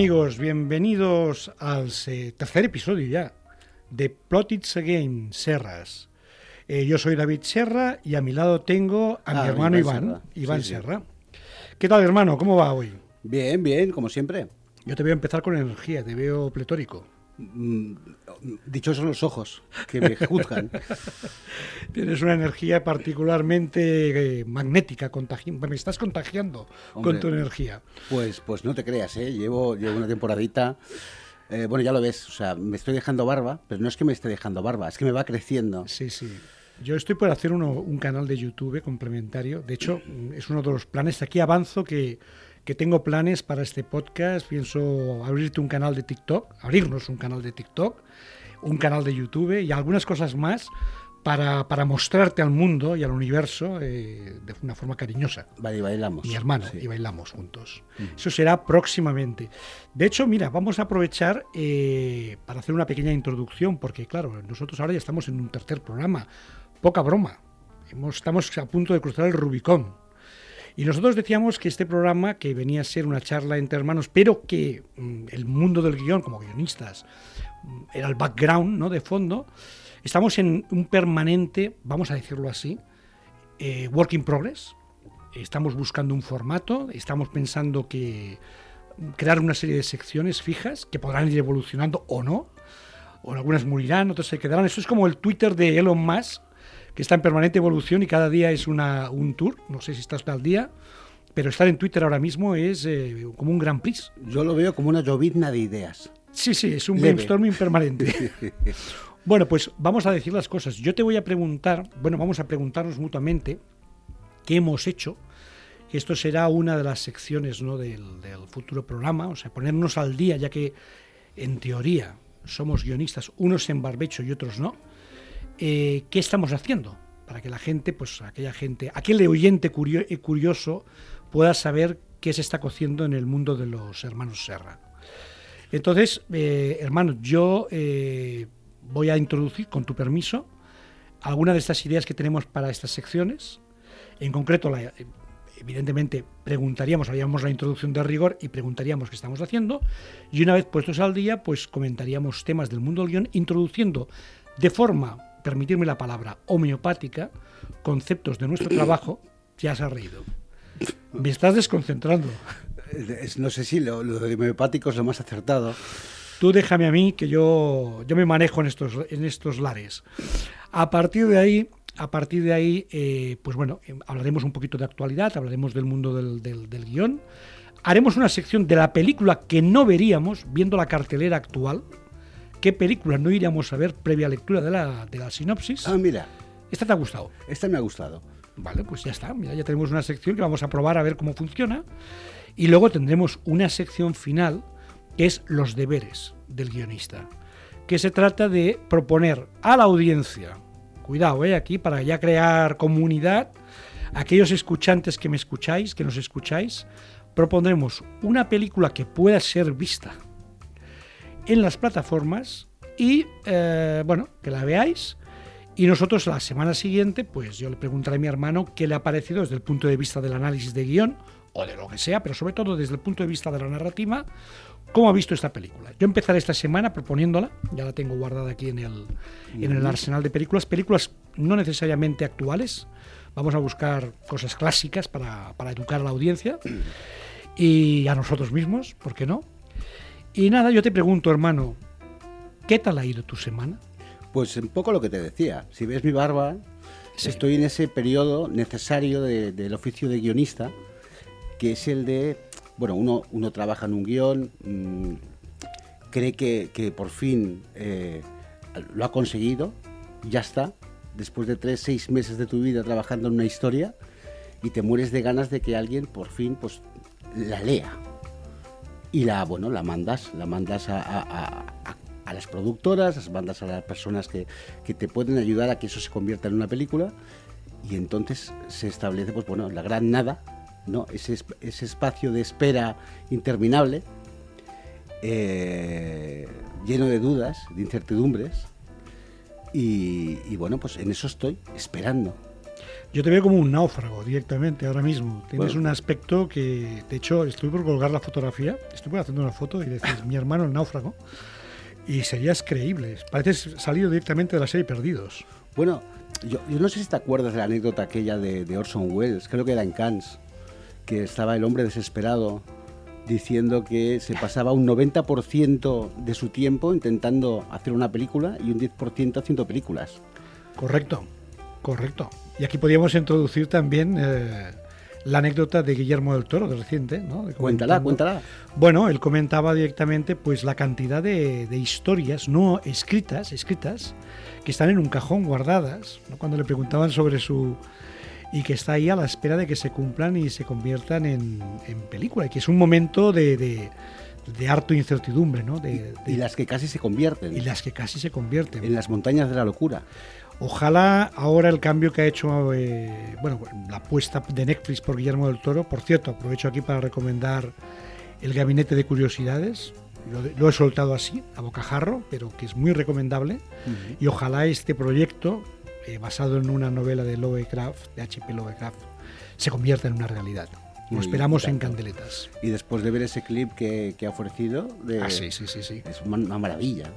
Amigos, bienvenidos al eh, tercer episodio ya de Plot It's Again, Serras. Eh, yo soy David Serra y a mi lado tengo a mi Ah, hermano Iván Iván, Serra. Iván Sí. Serra. ¿Qué tal, hermano? ¿Cómo va hoy? Bien, bien, como siempre. Yo te voy a empezar con energía, te veo pletórico. Mm, Dichosos los ojos que me juzgan. Tienes una energía particularmente eh, magnética, contagi- me estás contagiando Hombre. con tu energía. Pues, pues no te creas, ¿eh? Llevo, llevo una temporadita. eh, bueno, ya lo ves, o sea, me estoy dejando barba, pero no es que me esté dejando barba, es que me va creciendo. Sí, sí. Yo estoy por hacer uno- un canal de YouTube complementario. De hecho, mm, es uno de los planes. Aquí avanzo que, que tengo planes para este podcast. Pienso abrirte un canal de TikTok, abrirnos un canal de TikTok, un canal de YouTube y algunas cosas más para, para mostrarte al mundo y al universo eh, de una forma cariñosa Vale, y bailamos. mi hermano Sí. y bailamos juntos. Eso será próximamente. De hecho, mira, vamos a aprovechar eh, para hacer una pequeña introducción, porque claro, nosotros ahora ya estamos en un tercer programa. Poca broma. Hemos- estamos a punto de cruzar el Rubicón. Y nosotros decíamos que este programa, que venía a ser una charla entre hermanos, pero que mm, el mundo del guion, como guionistas, mm, era el background, ¿no? De fondo. Estamos en un permanente, vamos a decirlo así, eh, work in progress. Estamos buscando un formato, estamos pensando que crear una serie de secciones fijas que podrán ir evolucionando o no, o algunas morirán, otras se quedarán. Eso es como el Twitter de Elon Musk, que está en permanente evolución y cada día es una, un tour. No sé si estás al día, pero estar en Twitter ahora mismo es eh, como un gran prix. Yo lo veo como una llovizna de ideas. Sí, sí, es un Leve. brainstorming permanente. bueno, pues vamos a decir las cosas. Yo te voy a preguntar, bueno, vamos a preguntarnos mutuamente qué hemos hecho. Esto será una de las secciones ¿no? del, del futuro programa, o sea, ponernos al día, ya que en teoría somos guionistas, unos en barbecho y otros no. Eh, ¿Qué estamos haciendo? Para que la gente, pues aquella gente, aquel oyente eh, curioso pueda saber qué se está cociendo en el mundo de los hermanos Serra. Entonces, eh, hermano, yo eh, voy a introducir, con tu permiso, algunas de estas ideas que tenemos para estas secciones. En concreto, la- eh, evidentemente, preguntaríamos, haríamos la introducción de rigor y preguntaríamos qué estamos haciendo. Y una vez puestos al día, pues comentaríamos temas del mundo del guion, introduciendo de forma, permitirme la palabra, homeopática, conceptos de nuestro trabajo. Ya se ha reído. Me estás desconcentrando. Es- no sé si lo, lo de homeopático es lo más acertado. Tú déjame a mí que yo, yo me manejo en estos, en estos lares. A partir de ahí, a partir de ahí, eh, pues bueno, eh, hablaremos un poquito de actualidad, hablaremos del mundo del, del- del guion. Haremos una sección de la película que no veríamos viendo la cartelera actual. ¿Qué película no iríamos a ver previa lectura de la, de la sinopsis? Ah, mira, ¿Esta te ha gustado? esta me ha gustado. Vale, pues ya está. Mira, ya tenemos una sección que vamos a probar a ver cómo funciona. Y luego tendremos una sección final que es los deberes del guionista. Que se trata de proponer a la audiencia, cuidado, eh, aquí para ya crear comunidad, aquellos escuchantes que me escucháis, que nos escucháis, propondremos una película que pueda ser vista en las plataformas y, eh, bueno, que la veáis. Y nosotros la semana siguiente, pues yo le preguntaré a mi hermano qué le ha parecido desde el punto de vista del análisis de guion, o de lo que sea, pero sobre todo desde el punto de vista de la narrativa, cómo ha visto esta película. Yo empezaré esta semana proponiéndola, ya la tengo guardada aquí en el, en el arsenal de películas, películas no necesariamente actuales, vamos a buscar cosas clásicas para, para educar a la audiencia y a nosotros mismos, ¿por qué no? Y nada, yo te pregunto, hermano, ¿qué tal ha ido tu semana? Pues un poco lo que te decía. Si ves mi barba, estoy en ese periodo necesario de- del oficio de guionista, que es el de bueno, uno, uno trabaja en un guion, mm, cree que, que por fin eh, lo ha conseguido, ya está, después de tres, seis meses de tu vida trabajando en una historia, y te mueres de ganas de que alguien por fin pues la lea. Y la, bueno, la mandas, la mandas a, a- a- las productoras, las mandas a las personas que, que te pueden ayudar a que eso se convierta en una película. Y entonces se establece, pues bueno, la gran nada, ¿no? Ese, es- ese espacio de espera interminable, eh, lleno de dudas, de incertidumbres. Y, y bueno, pues en eso estoy, esperando. Yo te veo como un náufrago directamente ahora mismo. Tienes Bueno. un aspecto que, de hecho, estoy por colgar la fotografía, estoy por haciendo una foto y decir, mi hermano el náufrago. Y serías creíble. Pareces salido directamente de la serie Perdidos. Bueno, yo, yo no sé si te acuerdas de la anécdota aquella de, de Orson Welles, creo que era en Cannes, que estaba el hombre desesperado diciendo que se pasaba un 90% de su tiempo intentando hacer una película y un 10% haciendo películas. Correcto, correcto. Y aquí podríamos introducir también eh, la anécdota de Guillermo del Toro, de reciente. ¿no? De Cuéntala, cuéntala. Bueno, él comentaba directamente pues la cantidad de, de historias no escritas, escritas, que están en un cajón guardadas, ¿no? cuando le preguntaban sobre su y que está ahí a la espera de que se cumplan y se conviertan en, en película, y que es un momento de, de, de harto incertidumbre, ¿no? De, de- Y las que casi se convierten y las que casi se convierten. en las montañas de la locura. Ojalá ahora el cambio que ha hecho, eh, bueno, la apuesta de Netflix por Guillermo del Toro, por cierto, aprovecho aquí para recomendar el Gabinete de Curiosidades, lo, lo he soltado así, a bocajarro, pero que es muy recomendable, y ojalá este proyecto, eh, basado en una novela de Lovecraft, de H.P. Lovecraft, se convierta en una realidad. Lo Muy esperamos en tanto. candeletas. Y después de ver ese clip que, que ha ofrecido, de- Ah, sí, sí, sí, sí. es una maravilla.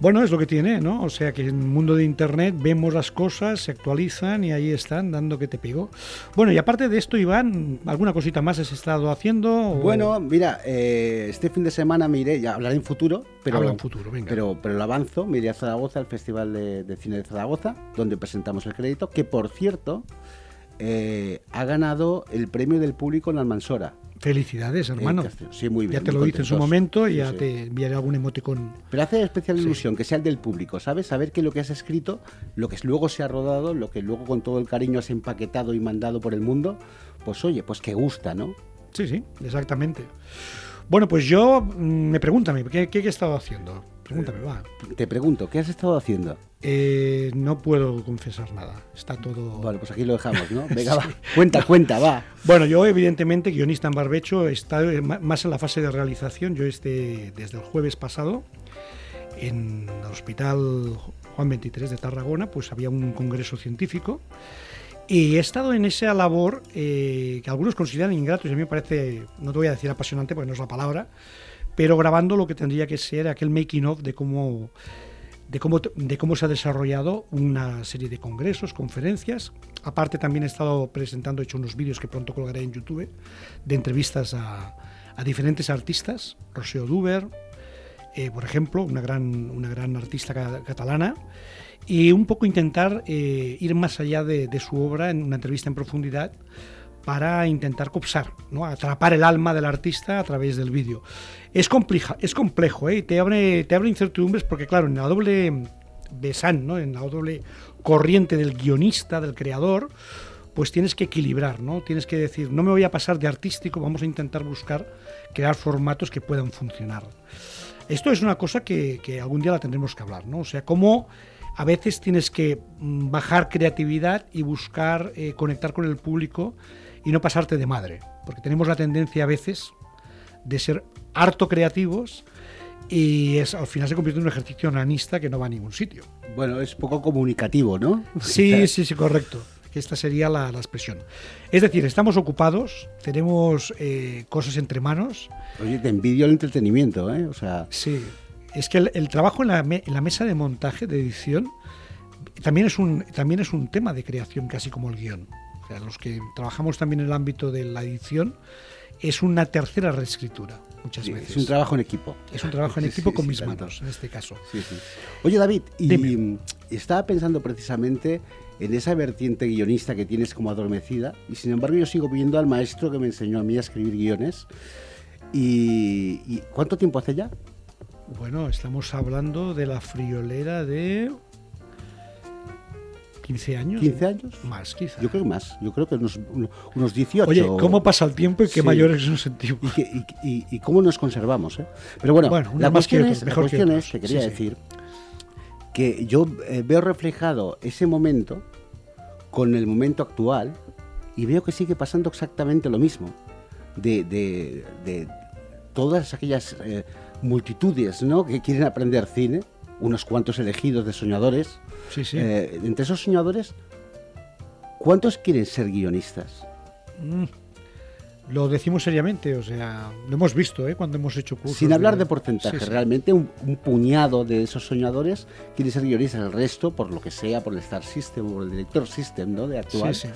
Bueno, es lo que tiene, ¿no? O sea que en el mundo de Internet vemos las cosas, se actualizan y ahí están dando que te pego. Bueno, y aparte de esto, Iván, ¿alguna cosita más has estado haciendo? o- Bueno, mira, eh, este fin de semana me iré, ya hablaré en futuro, pero, Habla en futuro, venga. pero, pero lo avanzo, me iré a Zaragoza, al Festival de, de Cine de Zaragoza, donde presentamos el crédito, que por cierto eh, ha ganado el premio del público en Almansora. Felicidades, en hermano. Sí, muy bien. ya te lo hice en su momento y Sí, ya sí. te enviaré algún emoticón. Pero hace especial ilusión que sea el del público, ¿sabes? Saber que lo que has escrito, lo que luego se ha rodado, lo que luego con todo el cariño has empaquetado y mandado por el mundo, pues oye, pues que gusta, ¿no? Sí, sí, exactamente. Bueno, pues yo, mm, me pregúntame, ¿qué, qué he estado haciendo? Pregúntame, va. Te pregunto, ¿qué has estado haciendo? Eh, no puedo confesar nada. Está todo. Vale, pues aquí lo dejamos, ¿no? Venga, va. Cuenta, cuenta, va. Bueno, yo evidentemente, guionista en barbecho, está más en la fase de realización. Yo este, desde el jueves pasado, en el Hospital Juan 23 de Tarragona, pues había un congreso científico. Y he estado en esa labor eh, que algunos consideran ingratos y a mí me parece, no te voy a decir apasionante porque no es la palabra, pero grabando lo que tendría que ser aquel making of de cómo de cómo, se ha desarrollado una serie de congresos, conferencias. Aparte también he estado presentando, he hecho unos vídeos que pronto colgaré en YouTube, de entrevistas a, a diferentes artistas, Rocío Duber, eh, por ejemplo, una gran, una gran artista ca- catalana, y un poco intentar eh, ir más allá de su obra en una entrevista en profundidad para intentar copsar, ¿no? atrapar el alma del artista a través del vídeo. Es, compleja, es complejo, ¿eh? te, abre, te abre incertidumbres porque, claro, en la doble besan, ¿no? en la doble corriente del guionista, del creador, pues tienes que equilibrar, ¿no? Tienes que decir, no me voy a pasar de artístico, vamos a intentar buscar crear formatos que puedan funcionar. Esto es una cosa que, que algún día la tendremos que hablar, ¿no? O sea, cómo a veces tienes que mm, bajar creatividad y buscar eh, conectar con el público y no pasarte de madre, porque tenemos la tendencia a veces de ser harto creativos y es, al final se convierte en un ejercicio onanista que no va a ningún sitio. Bueno, es poco comunicativo, ¿no? Sí, sí, sí, correcto. Esta sería la, la expresión. Es decir, estamos ocupados, tenemos eh, cosas entre manos. Oye, te envidio el entretenimiento, ¿eh? O sea, Sí, es que el, el trabajo en la, me- en la mesa de montaje, de edición, también es, un, también es un tema de creación, casi como el guion. Los que trabajamos también en el ámbito de la edición, es una tercera reescritura, muchas Sí, veces. es un trabajo en equipo. Es un trabajo en equipo sí, con sí, mis manos, en este caso. Oye, David, y Dime. estaba pensando precisamente en esa vertiente guionista que tienes como adormecida, y sin embargo yo sigo viendo al maestro que me enseñó a mí a escribir guiones. ¿Y, y cuánto tiempo hace ya? Bueno, estamos hablando de la friolera de 15 años. 15 años. Más, quizá. Yo creo que más, yo creo que unos, unos 18. Oye, ¿cómo pasa el tiempo y qué Sí. mayores nos sentimos? y, que- y- y- y cómo nos conservamos. eh? Pero bueno, Bueno, la más que cuestión, otros, es, la que cuestión es que quería sí. decir que yo eh, veo reflejado ese momento con el momento actual y veo que sigue pasando exactamente lo mismo. De, de- de todas aquellas eh, multitudes ¿no? que quieren aprender cine, unos cuantos elegidos de soñadores. Sí, sí. eh, entre esos soñadores, ¿cuántos quieren ser guionistas? Mm. Lo decimos seriamente, o sea, lo hemos visto ¿eh? cuando hemos hecho cursos. Sin hablar de porcentaje, Sí, sí. realmente un, un puñado de esos soñadores quiere ser guionistas, el resto, por lo que sea, por el Star System o por el Director System ¿no? de actual. Sí, sí.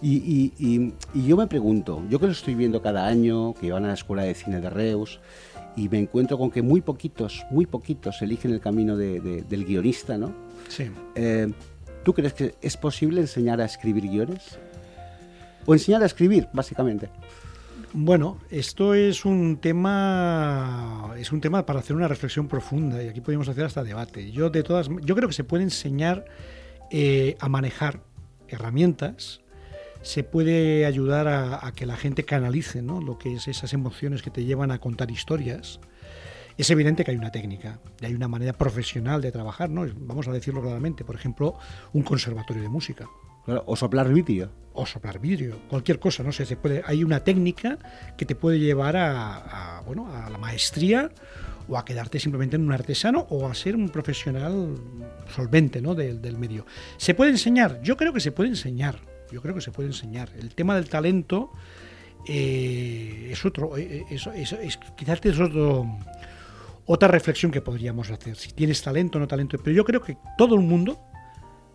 Y, y- y- y yo me pregunto, yo que lo estoy viendo cada año, que van a la Escuela de Cine de Reus, y me encuentro con que muy poquitos, muy poquitos eligen el camino de- de- del guionista, ¿no? sí. Eh, ¿Tú crees que es posible enseñar a escribir guiones? O enseñar a escribir, básicamente. Bueno, esto es un tema es un tema para hacer una reflexión profunda y aquí podemos hacer hasta debate. Yo de todas yo creo que se puede enseñar eh, a manejar herramientas, se puede ayudar a, a que la gente canalice ¿no? lo que es esas emociones que te llevan a contar historias. Es evidente que hay una técnica y hay una manera profesional de trabajar, ¿no? Vamos a decirlo claramente. Por ejemplo, un conservatorio de música Claro, O soplar vídeo. o soplar vidrio, cualquier cosa, no sé, se puede, hay una técnica que te puede llevar a, a, bueno, a la maestría o a quedarte simplemente en un artesano o a ser un profesional solvente ¿no? del, del medio. ¿Se puede enseñar? Yo creo que se puede enseñar, yo creo que se puede enseñar. El tema del talento eh, es otro, eh, es, es- es- quizás es otro, otra reflexión que podríamos hacer, si tienes talento o no talento, pero yo creo que todo el mundo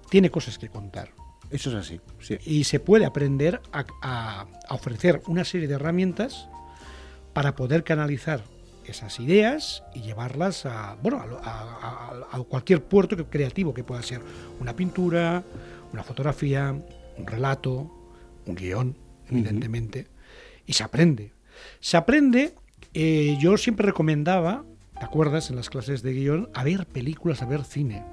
tiene cosas que contar Eso es así, sí. y se puede aprender a, a- a ofrecer una serie de herramientas para poder canalizar esas ideas y llevarlas a bueno a, a- cualquier puerto creativo que pueda ser una pintura, una fotografía, un relato, un guion, evidentemente, y se aprende. Se aprende, eh, yo siempre recomendaba, ¿te acuerdas? En las clases de guion, a ver películas, a ver cine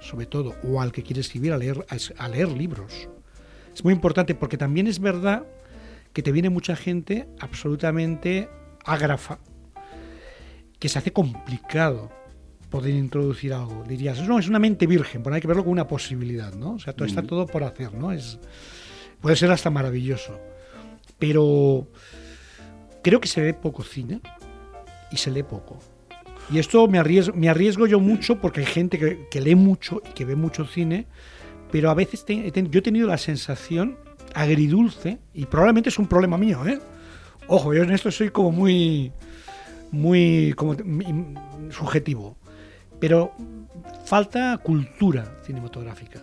sobre todo, o al que quiere escribir a leer, a, leer libros. Es muy importante porque también es verdad que te viene mucha gente absolutamente ágrafa, que se hace complicado poder introducir algo. Dirías, no, es una mente virgen, pero hay que verlo como una posibilidad, ¿no? O sea, todo, está todo por hacer, ¿no? Es, puede ser hasta maravilloso. Pero creo que se ve poco cine y se lee poco. Y esto me arriesgo, me arriesgo yo mucho porque hay gente que, que lee mucho y que ve mucho cine, pero a veces te- yo he tenido la sensación agridulce, y probablemente es un problema mío, ¿eh? Ojo, yo en esto soy como muy, muy como subjetivo, pero falta cultura cinematográfica.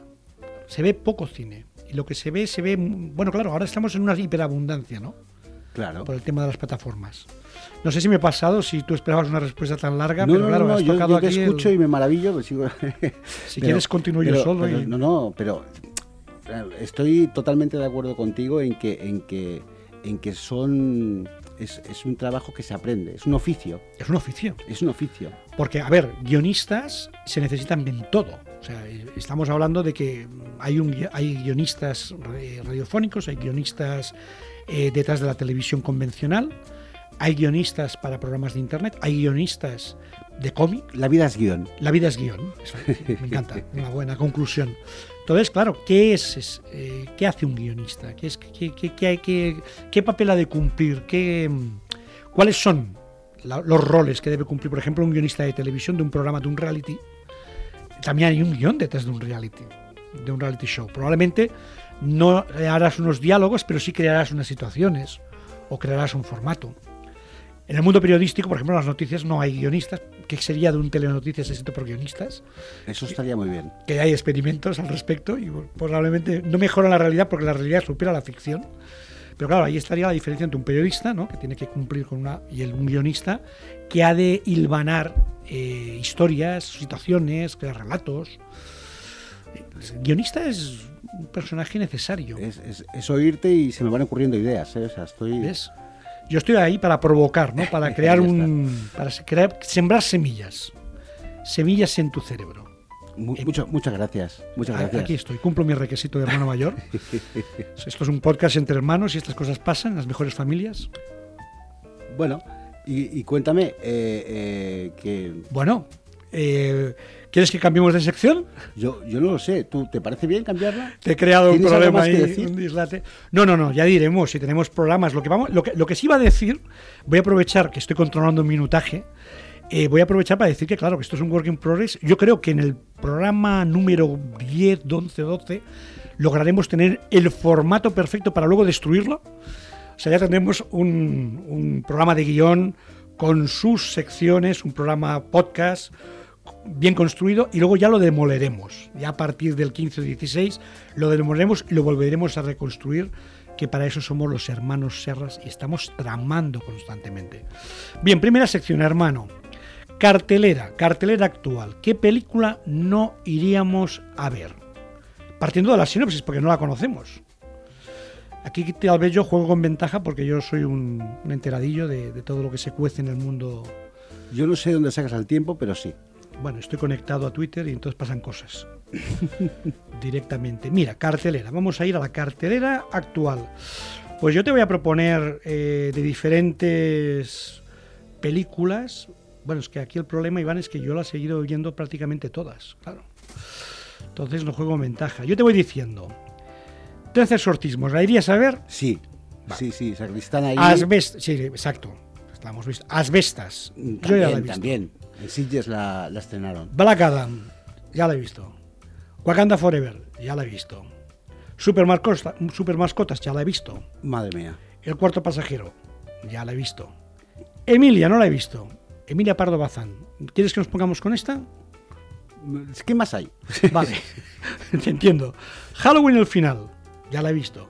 Se ve poco cine. Y lo que se ve, se ve. Bueno, claro, ahora estamos en una hiperabundancia, ¿no? Claro. por el tema de las plataformas. No sé si me he pasado, si tú esperabas una respuesta tan larga, No, pero no, claro, no, has yo, tocado yo te aquí el- escucho y me maravillo. pues sigo- Si Pero- quieres continúo yo solo. pero- y- No, no, pero estoy totalmente de acuerdo contigo en que, en que, en que son es, es un trabajo que se aprende, es un oficio, Es un oficio. es un oficio. Porque, a ver, guionistas se necesitan en todo. O sea, eh, estamos hablando de que hay, un, hay guionistas radiofónicos, hay guionistas eh, detrás de la televisión convencional, hay guionistas para programas de internet, hay guionistas de cómic, La vida es guion. La vida es guion. Eso, me encanta. Una buena conclusión. Entonces, claro, ¿qué es, es, eh, qué hace un guionista? ¿Qué, es, qué, qué- qué papel ha de cumplir? ¿Qué, mm, ¿Cuáles son los roles que debe cumplir, por ejemplo, un guionista de televisión, de un programa, de un reality? También hay un guion detrás de un reality, de un reality show. Probablemente no harás unos diálogos, pero sí crearás unas situaciones o crearás un formato. En el mundo periodístico, por ejemplo, en las noticias no hay guionistas. ¿Qué sería de un telenoticias escrito por guionistas? Eso estaría muy bien. Que hay experimentos al respecto y probablemente no mejora la realidad porque la realidad supera la ficción. Pero claro, ahí estaría la diferencia entre un periodista, ¿no? que tiene que cumplir con una, y el, un guionista, que ha de hilvanar eh, historias, situaciones, crear relatos. El guionista es un personaje necesario. Es, es- es oírte y se me van ocurriendo ideas, ¿eh? O sea, estoy... ¿Ves? Yo estoy ahí para provocar, ¿no? Para crear un. para crear, sembrar semillas. Semillas en tu cerebro. Mucho- muchas gracias, muchas gracias. Aquí estoy, cumplo mi requisito de hermano mayor. Esto es un podcast entre hermanos y estas cosas pasan en las mejores familias. Bueno, y, y cuéntame, eh, eh, que Bueno, eh, ¿quieres que cambiemos de sección? yo, yo no lo sé, ¿tú te parece bien cambiarla? Te he creado un ¿Tienes algo problema ahí, decir? un dislate. No, no, no, ya diremos si tenemos programas. Lo que, vamos, lo que, lo que sí iba a decir, voy a aprovechar que estoy controlando un minutaje. eh, voy a aprovechar para decir que, claro, que esto es un work in progress. Yo creo que en el programa número 10, 11, 12 lograremos tener el formato perfecto para luego destruirlo. O sea, ya tendremos un, un programa de guion con sus secciones, un programa podcast bien construido y luego ya lo demoleremos. Ya a partir del 15 o 16 lo demoleremos y lo volveremos a reconstruir, que para eso somos los hermanos Serras y estamos tramando constantemente. Bien, primera sección, hermano. Cartelera, cartelera actual. ¿Qué película no iríamos a ver? Partiendo de la sinopsis, porque no la conocemos. Aquí tal vez yo juego con ventaja porque yo soy un, un enteradillo de, de todo lo que se cuece en el mundo Yo no sé dónde sacas el tiempo, pero sí. Bueno, estoy conectado a Twitter y entonces pasan cosas. Directamente. Mira, cartelera. Vamos a ir a la cartelera actual. Pues yo te voy a proponer eh, de diferentes películas. Bueno, es que aquí el problema, Iván, es que yo las he ido viendo prácticamente todas, claro. Entonces no juego en ventaja. Yo te voy diciendo. 13 exorcismos. ¿La irías a ver? Sí, sí, sí, Sacristán ahí. Asbest sí, exacto. La hemos visto. Asbestas. Mm, Yo ya la he También, visto. también. En Sitges la, la estrenaron. Black Adam, ya la he visto. Wakanda Forever, ya la he visto. Super, Mascota- Super Mascotas, ya la he visto. Madre mía. El cuarto pasajero, ya la he visto. Emilia, no la he visto. Emilia Pardo Bazán. ¿Quieres que nos pongamos con esta? ¿Qué más hay? Vale, te entiendo. Halloween el final, ya la he visto.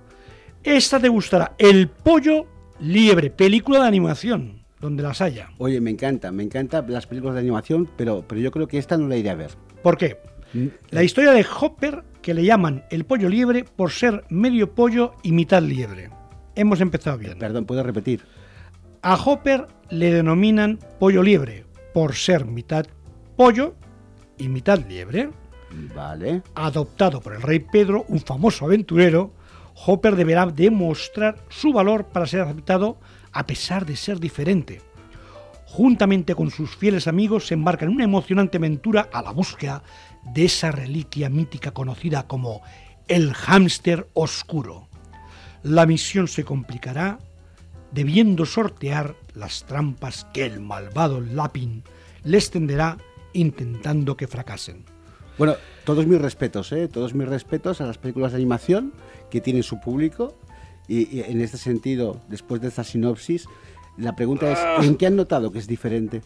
Esta te gustará. El pollo liebre, película de animación, donde las haya. Oye, me encanta, me encantan las películas de animación, pero, pero yo creo que esta no la iré a ver. ¿Por qué? Mm, La historia de Hopper, que le llaman el pollo liebre por ser medio pollo y mitad liebre. Hemos empezado bien. Perdón, ¿puedo repetir? A Hopper le denominan pollo liebre por ser mitad pollo y mitad liebre. Vale. Adoptado por el rey Pedro, un famoso aventurero, Hopper deberá demostrar su valor para ser aceptado a pesar de ser diferente. Juntamente con sus fieles amigos se embarca en una emocionante aventura a la búsqueda de esa reliquia mítica conocida como el hámster oscuro. La misión se complicará debiendo sortear las trampas que el malvado Lapin les tenderá intentando que fracasen. Bueno, todos mis respetos, ¿eh? Todos mis respetos a las películas de animación que tienen su público. Y, y en este sentido, después de esta sinopsis, la pregunta es, ¿en qué han notado que es diferente?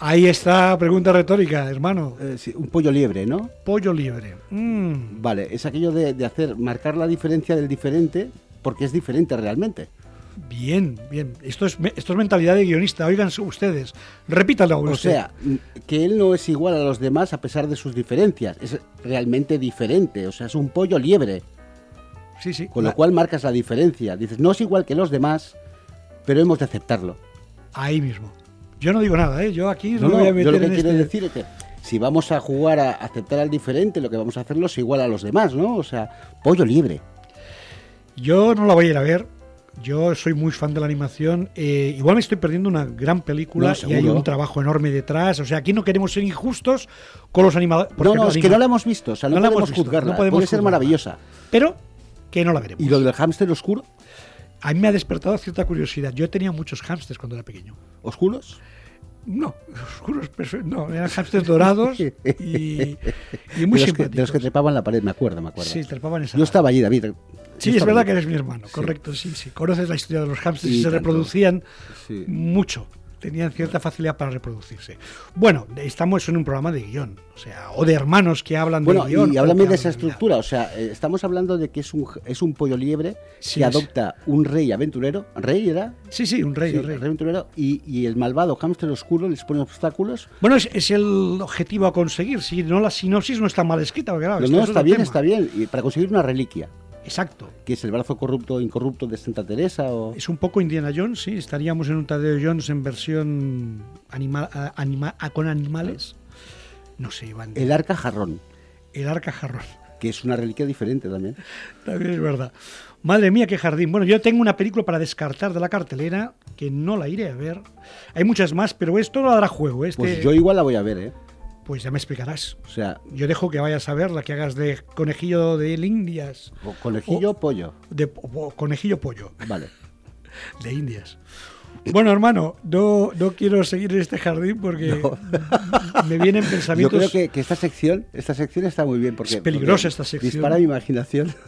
Ahí está, pregunta retórica, hermano. Eh, sí, un pollo liebre, ¿no? Pollo libre. Mm, Vale, es aquello de, de hacer, marcar la diferencia del diferente, porque es diferente realmente. bien, bien. Esto es, esto es mentalidad de guionista. Oigan ustedes. Repítalo. O usted. sea, mm, que él no es igual a los demás a pesar de sus diferencias, es realmente diferente, o sea, es un pollo liebre, sí, sí. con La- lo cual marcas la diferencia. Dices, no es igual que los demás, pero hemos de aceptarlo. Ahí mismo. Yo no digo nada, ¿eh? Yo aquí no, No, voy a meter yo lo que en quiero este- decir es que si vamos a jugar a aceptar al diferente, lo que vamos a hacerlo es igual a los demás, ¿no? O sea, pollo libre. Yo no la voy a ir a ver. Yo soy muy fan de la animación. Eh, igual me estoy perdiendo una gran película No, y hay un trabajo enorme detrás. O sea, aquí no queremos ser injustos con los animadores. no, no, es que no la hemos visto, o sea, no, No la podemos juzgarla. no podemos Puede ser maravillosa. Pero que no la veremos. ¿Y lo del hámster oscuro? A mí me ha despertado cierta curiosidad. Yo tenía muchos hámsters cuando era pequeño. ¿Oscuros? No, oscuros, no, eran hámsters dorados y, y muy de, los que, de los que trepaban la pared, me acuerdo, me acuerdo. Sí, trepaban esa Yo estaba allí, David. Sí, es verdad allí. que eres mi hermano, Sí. correcto, sí, sí. Conoces la historia de los hámsters Y y se tanto. reproducían Sí. mucho. Tenían cierta facilidad para reproducirse. Bueno, estamos en un programa de guion, o sea, o de hermanos que hablan Bueno, de guion. y háblame de esa estructura. O sea, eh, estamos hablando de que es un, es un pollo liebre Sí, que es. adopta un rey aventurero. ¿Rey era? Sí, sí, un rey, Sí, un rey. aventurero. Y, y el malvado hámster oscuro les pone obstáculos. Bueno, es, es el objetivo a conseguir. Si no, la sinopsis no está mal escrita. Porque, claro, No, está bien, tema. está bien. Y para conseguir una reliquia, Exacto. que es el brazo corrupto incorrupto de Santa Teresa o... Es un poco Indiana Jones, sí. Estaríamos en un Tadeo Jones en versión animal, anima- con animales. No sé, Iván. El arca jarrón, El arca jarrón. que es una reliquia diferente también. También es verdad. Madre mía, qué jardín. Bueno, yo tengo una película para descartar de la cartelera que no la iré a ver. Hay muchas más, pero esto no dará juego. Este, Pues yo igual la voy a ver, ¿eh? Pues ya me explicarás. O sea, Yo dejo que vayas a ver la que hagas de conejillo de Indias. o conejillo o pollo. De o conejillo pollo Vale. de Indias. Bueno, hermano, no, no quiero seguir en este jardín porque me vienen Yo pensamientos. creo que, que esta sección, esta sección está muy bien porque Es peligrosa porque esta sección. Dispara mi imaginación.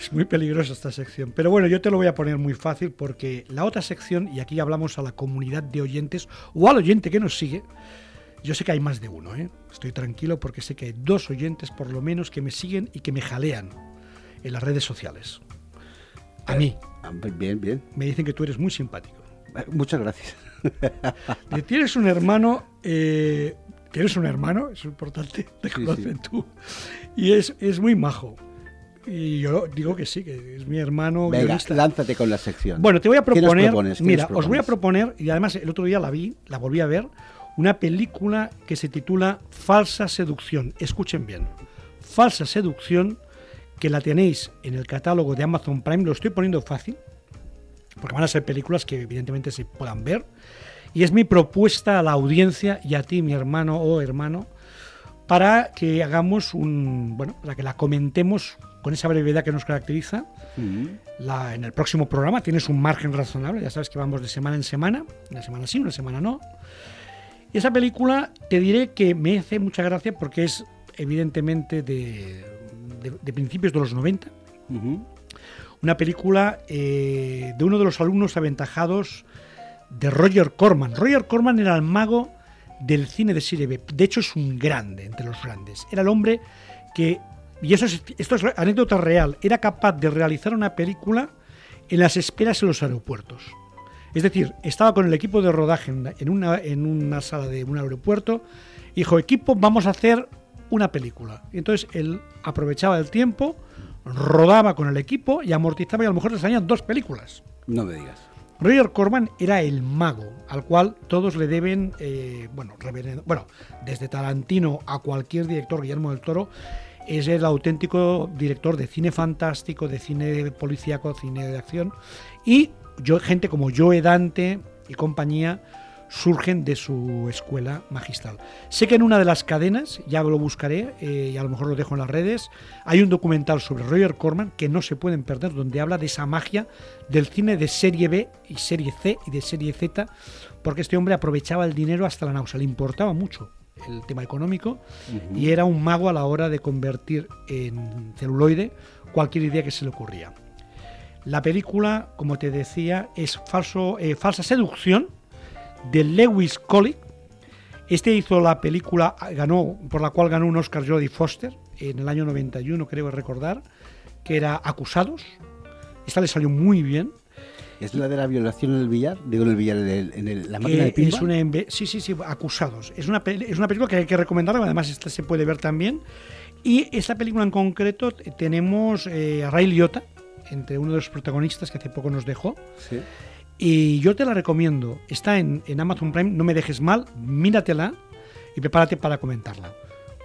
Es muy peligrosa esta sección. Pero bueno, yo te lo voy a poner muy fácil porque la otra sección, y aquí hablamos a la comunidad de oyentes o al oyente que nos sigue, yo sé que hay más de uno, ¿eh? Estoy tranquilo porque sé que hay dos oyentes por lo menos que me siguen y que me jalean en las redes sociales. A mí. Ah, Bien, bien. Me dicen que tú eres muy simpático. Eh, Muchas gracias. Tienes un hermano, eh, tienes un hermano, es importante, te Sí, conocen tú, y es, es muy majo. Y yo digo que sí, que es mi hermano Venga, guionista. lánzate con la sección. Bueno, te voy a ¿Qué nos proponer, mira, os voy a proponer, y además el otro día la vi, la volví a ver, una película que se titula Falsa Seducción. Escuchen bien, Falsa Seducción, que la tenéis en el catálogo de Amazon Prime, lo estoy poniendo fácil, porque van a ser películas que evidentemente se puedan ver, y es mi propuesta a la audiencia y a ti, mi hermano o hermano, para que hagamos un, bueno, para que la comentemos con esa brevedad que nos caracteriza la- en el próximo programa. Tienes un margen razonable, ya sabes que vamos de semana en semana, una semana sí, una semana no. Y esa película te diré que me hace mucha gracia porque es evidentemente de, de- de principios de los 90. Ujú. Una película eh, de uno de los alumnos aventajados de Roger Corman. Roger Corman era el mago del cine de serie B. De hecho, es un grande entre los grandes. Era el hombre que, y eso es, esto es anécdota real, era capaz de realizar una película en las esperas en los aeropuertos. Es decir, estaba con el equipo de rodaje en una, en una sala de un aeropuerto y dijo, equipo, vamos a hacer una película. Y entonces él aprovechaba el tiempo, rodaba con el equipo y amortizaba y a lo mejor le salían dos películas. No me digas. Roger Corman era el mago, al cual todos le deben, eh, bueno, bueno, desde Tarantino a cualquier director, Guillermo del Toro, es el auténtico director de cine fantástico, de cine policíaco, cine de acción, y yo, gente como Joe Dante y compañía surgen de su escuela magistral. Sé que en una de las cadenas, ya lo buscaré eh, y a lo mejor lo dejo en las redes, hay un documental sobre Roger Corman que no se pueden perder, donde habla de esa magia del cine de serie B y serie C y de serie Z, porque este hombre aprovechaba el dinero hasta la náusea, le importaba mucho el tema económico y era un mago a la hora de convertir en celuloide cualquier idea que se le ocurría. La película, como te decía, es falso, eh, falsa seducción de Lewis Collick. Este hizo la película, ganó, por la cual ganó un Oscar Jodie Foster en el año 91, creo recordar, que era Acusados. Esta le salió muy bien. ¿Es la de la violación en el billar? Digo, en el billar, en, el- en el- la máquina de Eh, pinball. es una sí, sí, sí, Acusados. Es una, es una película que hay que recomendar, además esta se puede ver también. Y esta película en concreto tenemos eh, a Ray Liotta, entre uno de los protagonistas que hace poco nos dejó. Sí. Y yo te la recomiendo. Está en, en Amazon Prime, no me dejes mal, míratela y prepárate para comentarla.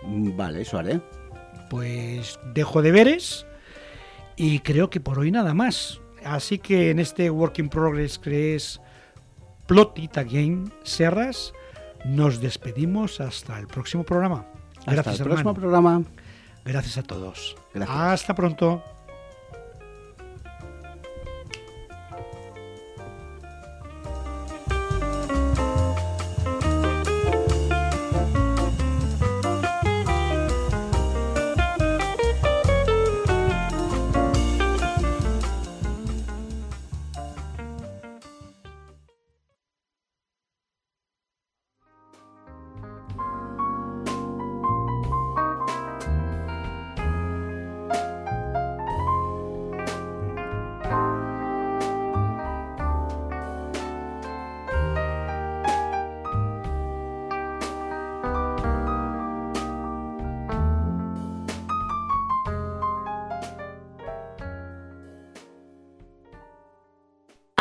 Mm, Vale, eso haré. Pues dejo deberes y creo que por hoy nada más. Así que en este Work in Progress que es Plot It Again Serras, nos despedimos hasta el próximo programa. Hasta Gracias, el próximo programa. Gracias a todos. Gracias. Hasta pronto.